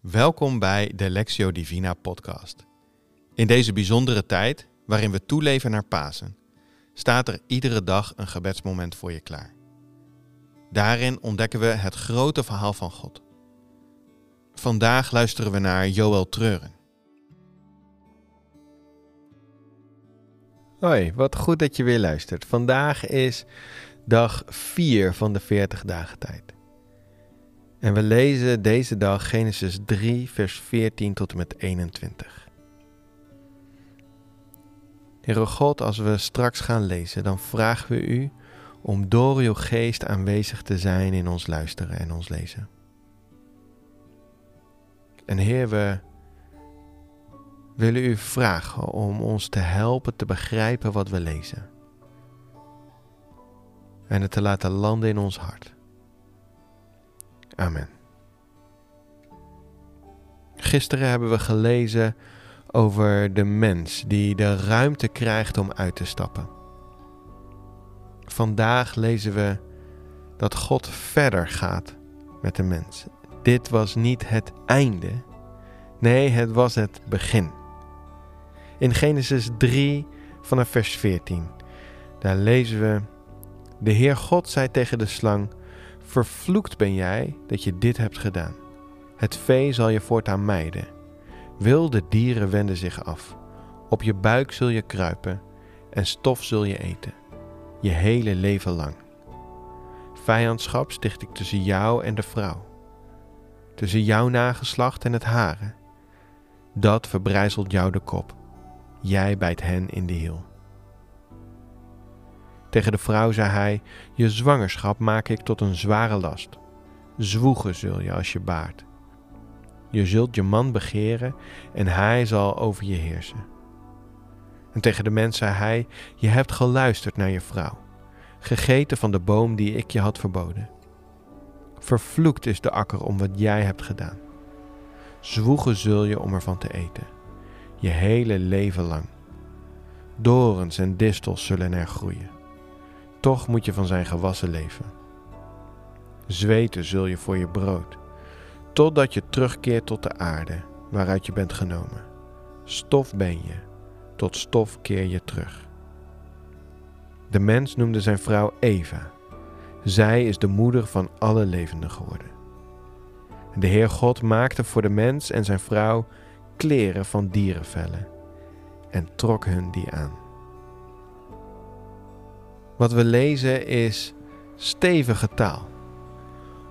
Welkom bij de Lectio Divina podcast. In deze bijzondere tijd, waarin we toeleven naar Pasen, staat er iedere dag een gebedsmoment voor je klaar. Daarin ontdekken we het grote verhaal van God. Vandaag luisteren we naar Joël Treuren. Hoi, wat goed dat je weer luistert. Vandaag is dag 4 van de 40 dagen tijd. En we lezen deze dag Genesis 3, vers 14 tot en met 21. Heere God, als we straks gaan lezen, dan vragen we u om door uw geest aanwezig te zijn in ons luisteren en ons lezen. En Heer, we willen u vragen om ons te helpen te begrijpen wat we lezen. En het te laten landen in ons hart. Amen. Gisteren hebben we gelezen over de mens die de ruimte krijgt om uit te stappen. Vandaag lezen we dat God verder gaat met de mens. Dit was niet het einde, nee, het was het begin. In Genesis 3 vanaf vers 14, daar lezen we: De Heer God zei tegen de slang: Vervloekt ben jij dat je dit hebt gedaan. Het vee zal je voortaan mijden. Wilde dieren wenden zich af. Op je buik zul je kruipen en stof zul je eten. Je hele leven lang. Vijandschap sticht ik tussen jou en de vrouw. Tussen jouw nageslacht en het hare. Dat verbrijzelt jou de kop. Jij bijt hen in de hiel. Tegen de vrouw zei hij: Je zwangerschap maak ik tot een zware last. Zwoegen zul je als je baart. Je zult je man begeren en hij zal over je heersen. En tegen de mens zei hij: Je hebt geluisterd naar je vrouw, gegeten van de boom die ik je had verboden. Vervloekt is de akker om wat jij hebt gedaan. Zwoegen zul je om ervan te eten, je hele leven lang. Dorens en distels zullen er groeien. Toch moet je van zijn gewassen leven. Zweten zul je voor je brood, totdat je terugkeert tot de aarde waaruit je bent genomen. Stof ben je, tot stof keer je terug. De mens noemde zijn vrouw Eva. Zij is de moeder van alle levenden geworden. De Heer God maakte voor de mens en zijn vrouw kleren van dierenvellen en trok hun die aan. Wat we lezen is stevige taal.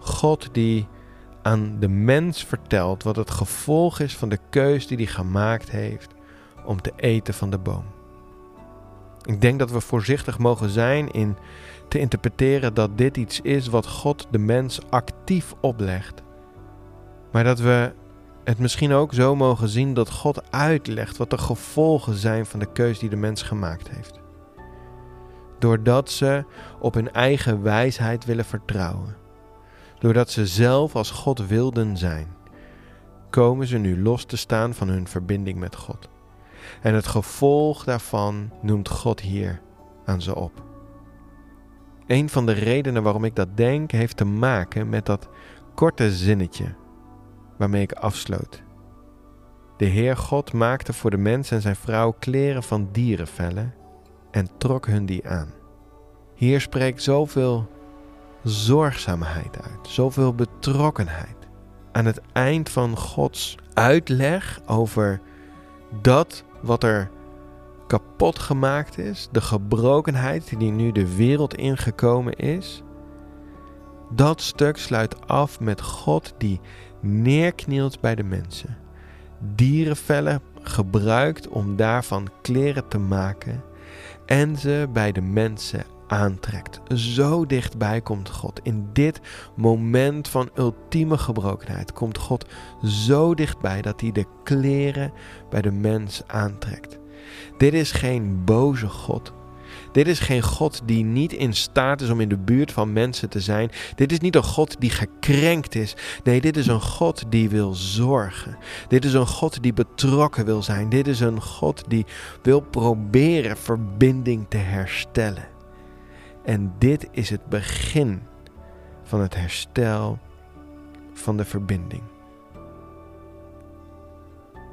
God die aan de mens vertelt wat het gevolg is van de keus die hij gemaakt heeft om te eten van de boom. Ik denk dat we voorzichtig mogen zijn in te interpreteren dat dit iets is wat God de mens actief oplegt. Maar dat we het misschien ook zo mogen zien dat God uitlegt wat de gevolgen zijn van de keus die de mens gemaakt heeft doordat ze op hun eigen wijsheid willen vertrouwen. Doordat ze zelf als God wilden zijn, komen ze nu los te staan van hun verbinding met God. En het gevolg daarvan noemt God hier aan ze op. Een van de redenen waarom ik dat denk, heeft te maken met dat korte zinnetje waarmee ik afsloot. De Heer God maakte voor de mens en zijn vrouw kleren van dierenvellen en trok hun die aan. Hier spreekt zoveel zorgzaamheid uit, zoveel betrokkenheid. Aan het eind van Gods uitleg over dat wat er kapot gemaakt is, de gebrokenheid die nu de wereld ingekomen is, dat stuk sluit af met God die neerknielt bij de mensen. Dierenvellen gebruikt om daarvan kleren te maken en ze bij de mensen aantrekt. Zo dichtbij komt God. In dit moment van ultieme gebrokenheid komt God zo dichtbij dat hij de kleren bij de mens aantrekt. Dit is geen boze God. Dit is geen God die niet in staat is om in de buurt van mensen te zijn. Dit is niet een God die gekrenkt is. Nee, dit is een God die wil zorgen. Dit is een God die betrokken wil zijn. Dit is een God die wil proberen verbinding te herstellen. En dit is het begin van het herstel van de verbinding.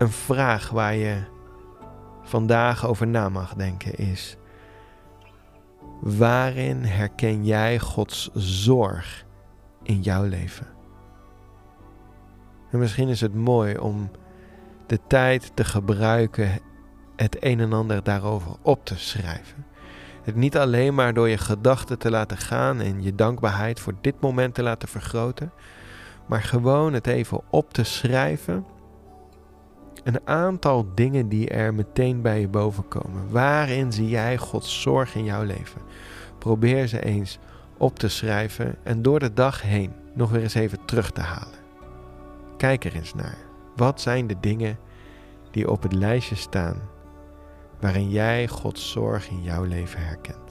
een vraag waar je vandaag over na mag denken is: waarin herken jij Gods zorg in jouw leven? En misschien is het mooi om de tijd te gebruiken het een en ander daarover op te schrijven. Het niet alleen maar door je gedachten te laten gaan en je dankbaarheid voor dit moment te laten vergroten, maar gewoon het even op te schrijven. Een aantal dingen die er meteen bij je boven komen. Waarin zie jij Gods zorg in jouw leven? Probeer ze eens op te schrijven en door de dag heen nog weer eens even terug te halen. Kijk er eens naar. Wat zijn de dingen die op het lijstje staan waarin jij Gods zorg in jouw leven herkent?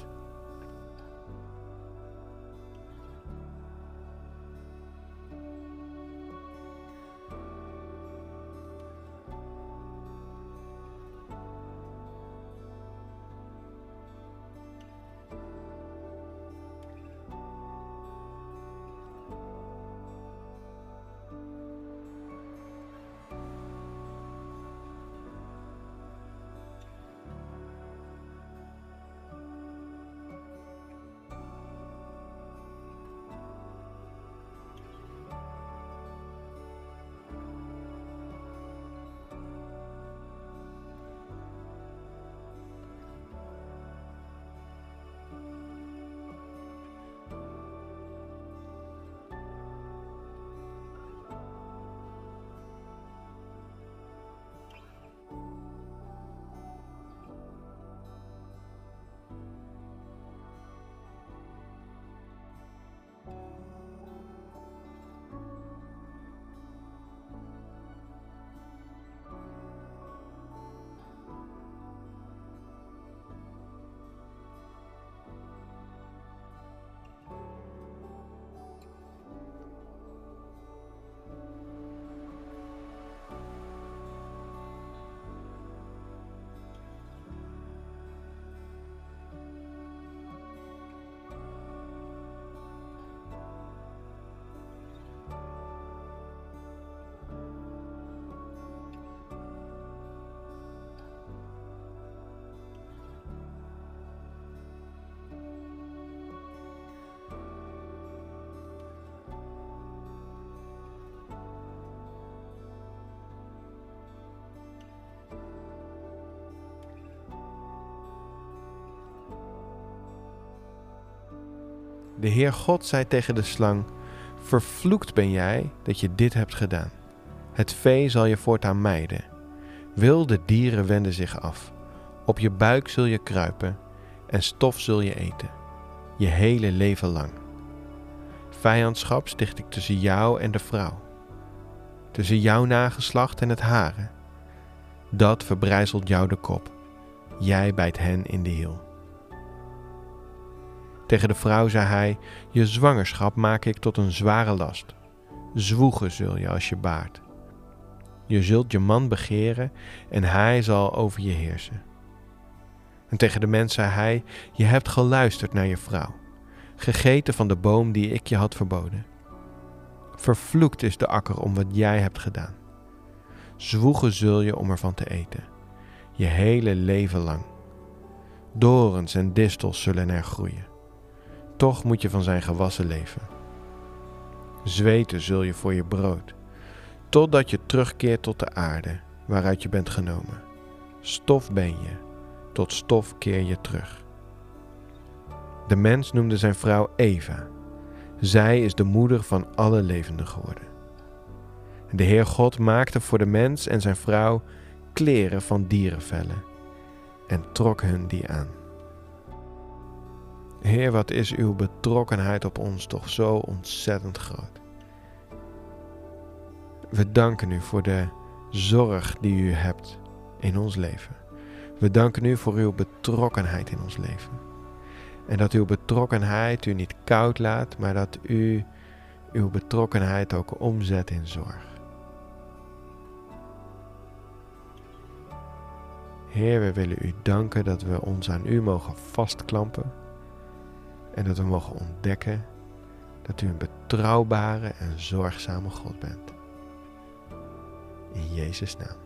De Heer God zei tegen de slang: Vervloekt ben jij dat je dit hebt gedaan. Het vee zal je voortaan mijden. Wilde dieren wenden zich af. Op je buik zul je kruipen en stof zul je eten, je hele leven lang. Vijandschap sticht ik tussen jou en de vrouw, tussen jouw nageslacht en het hare. Dat verbrijzelt jou de kop, jij bijt hen in de hiel. Tegen de vrouw zei hij: Je zwangerschap maak ik tot een zware last. Zwoegen zul je als je baart. Je zult je man begeren en hij zal over je heersen. En tegen de mens zei hij: Je hebt geluisterd naar je vrouw, gegeten van de boom die ik je had verboden. Vervloekt is de akker om wat jij hebt gedaan. Zwoegen zul je om ervan te eten, je hele leven lang. Dorens en distels zullen er groeien toch moet je van zijn gewassen leven. Zweten zul je voor je brood, totdat je terugkeert tot de aarde waaruit je bent genomen. Stof ben je, tot stof keer je terug. De mens noemde zijn vrouw Eva. Zij is de moeder van alle levenden geworden. De Heer God maakte voor de mens en zijn vrouw kleren van dierenvellen en trok hun die aan. Heer, wat is uw betrokkenheid op ons toch zo ontzettend groot. We danken u voor de zorg die u hebt in ons leven. We danken u voor uw betrokkenheid in ons leven. En dat uw betrokkenheid u niet koud laat, maar dat u uw betrokkenheid ook omzet in zorg. Heer, we willen u danken dat we ons aan u mogen vastklampen en dat we mogen ontdekken dat u een betrouwbare en zorgzame God bent. In Jezus' naam.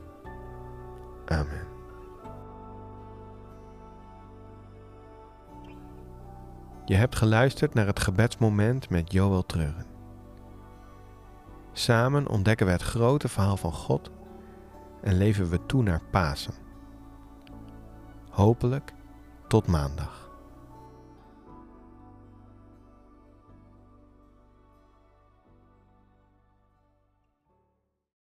Amen. Je hebt geluisterd naar het gebedsmoment met Joël Treuren. Samen ontdekken we het grote verhaal van God en leven we toe naar Pasen. Hopelijk tot maandag.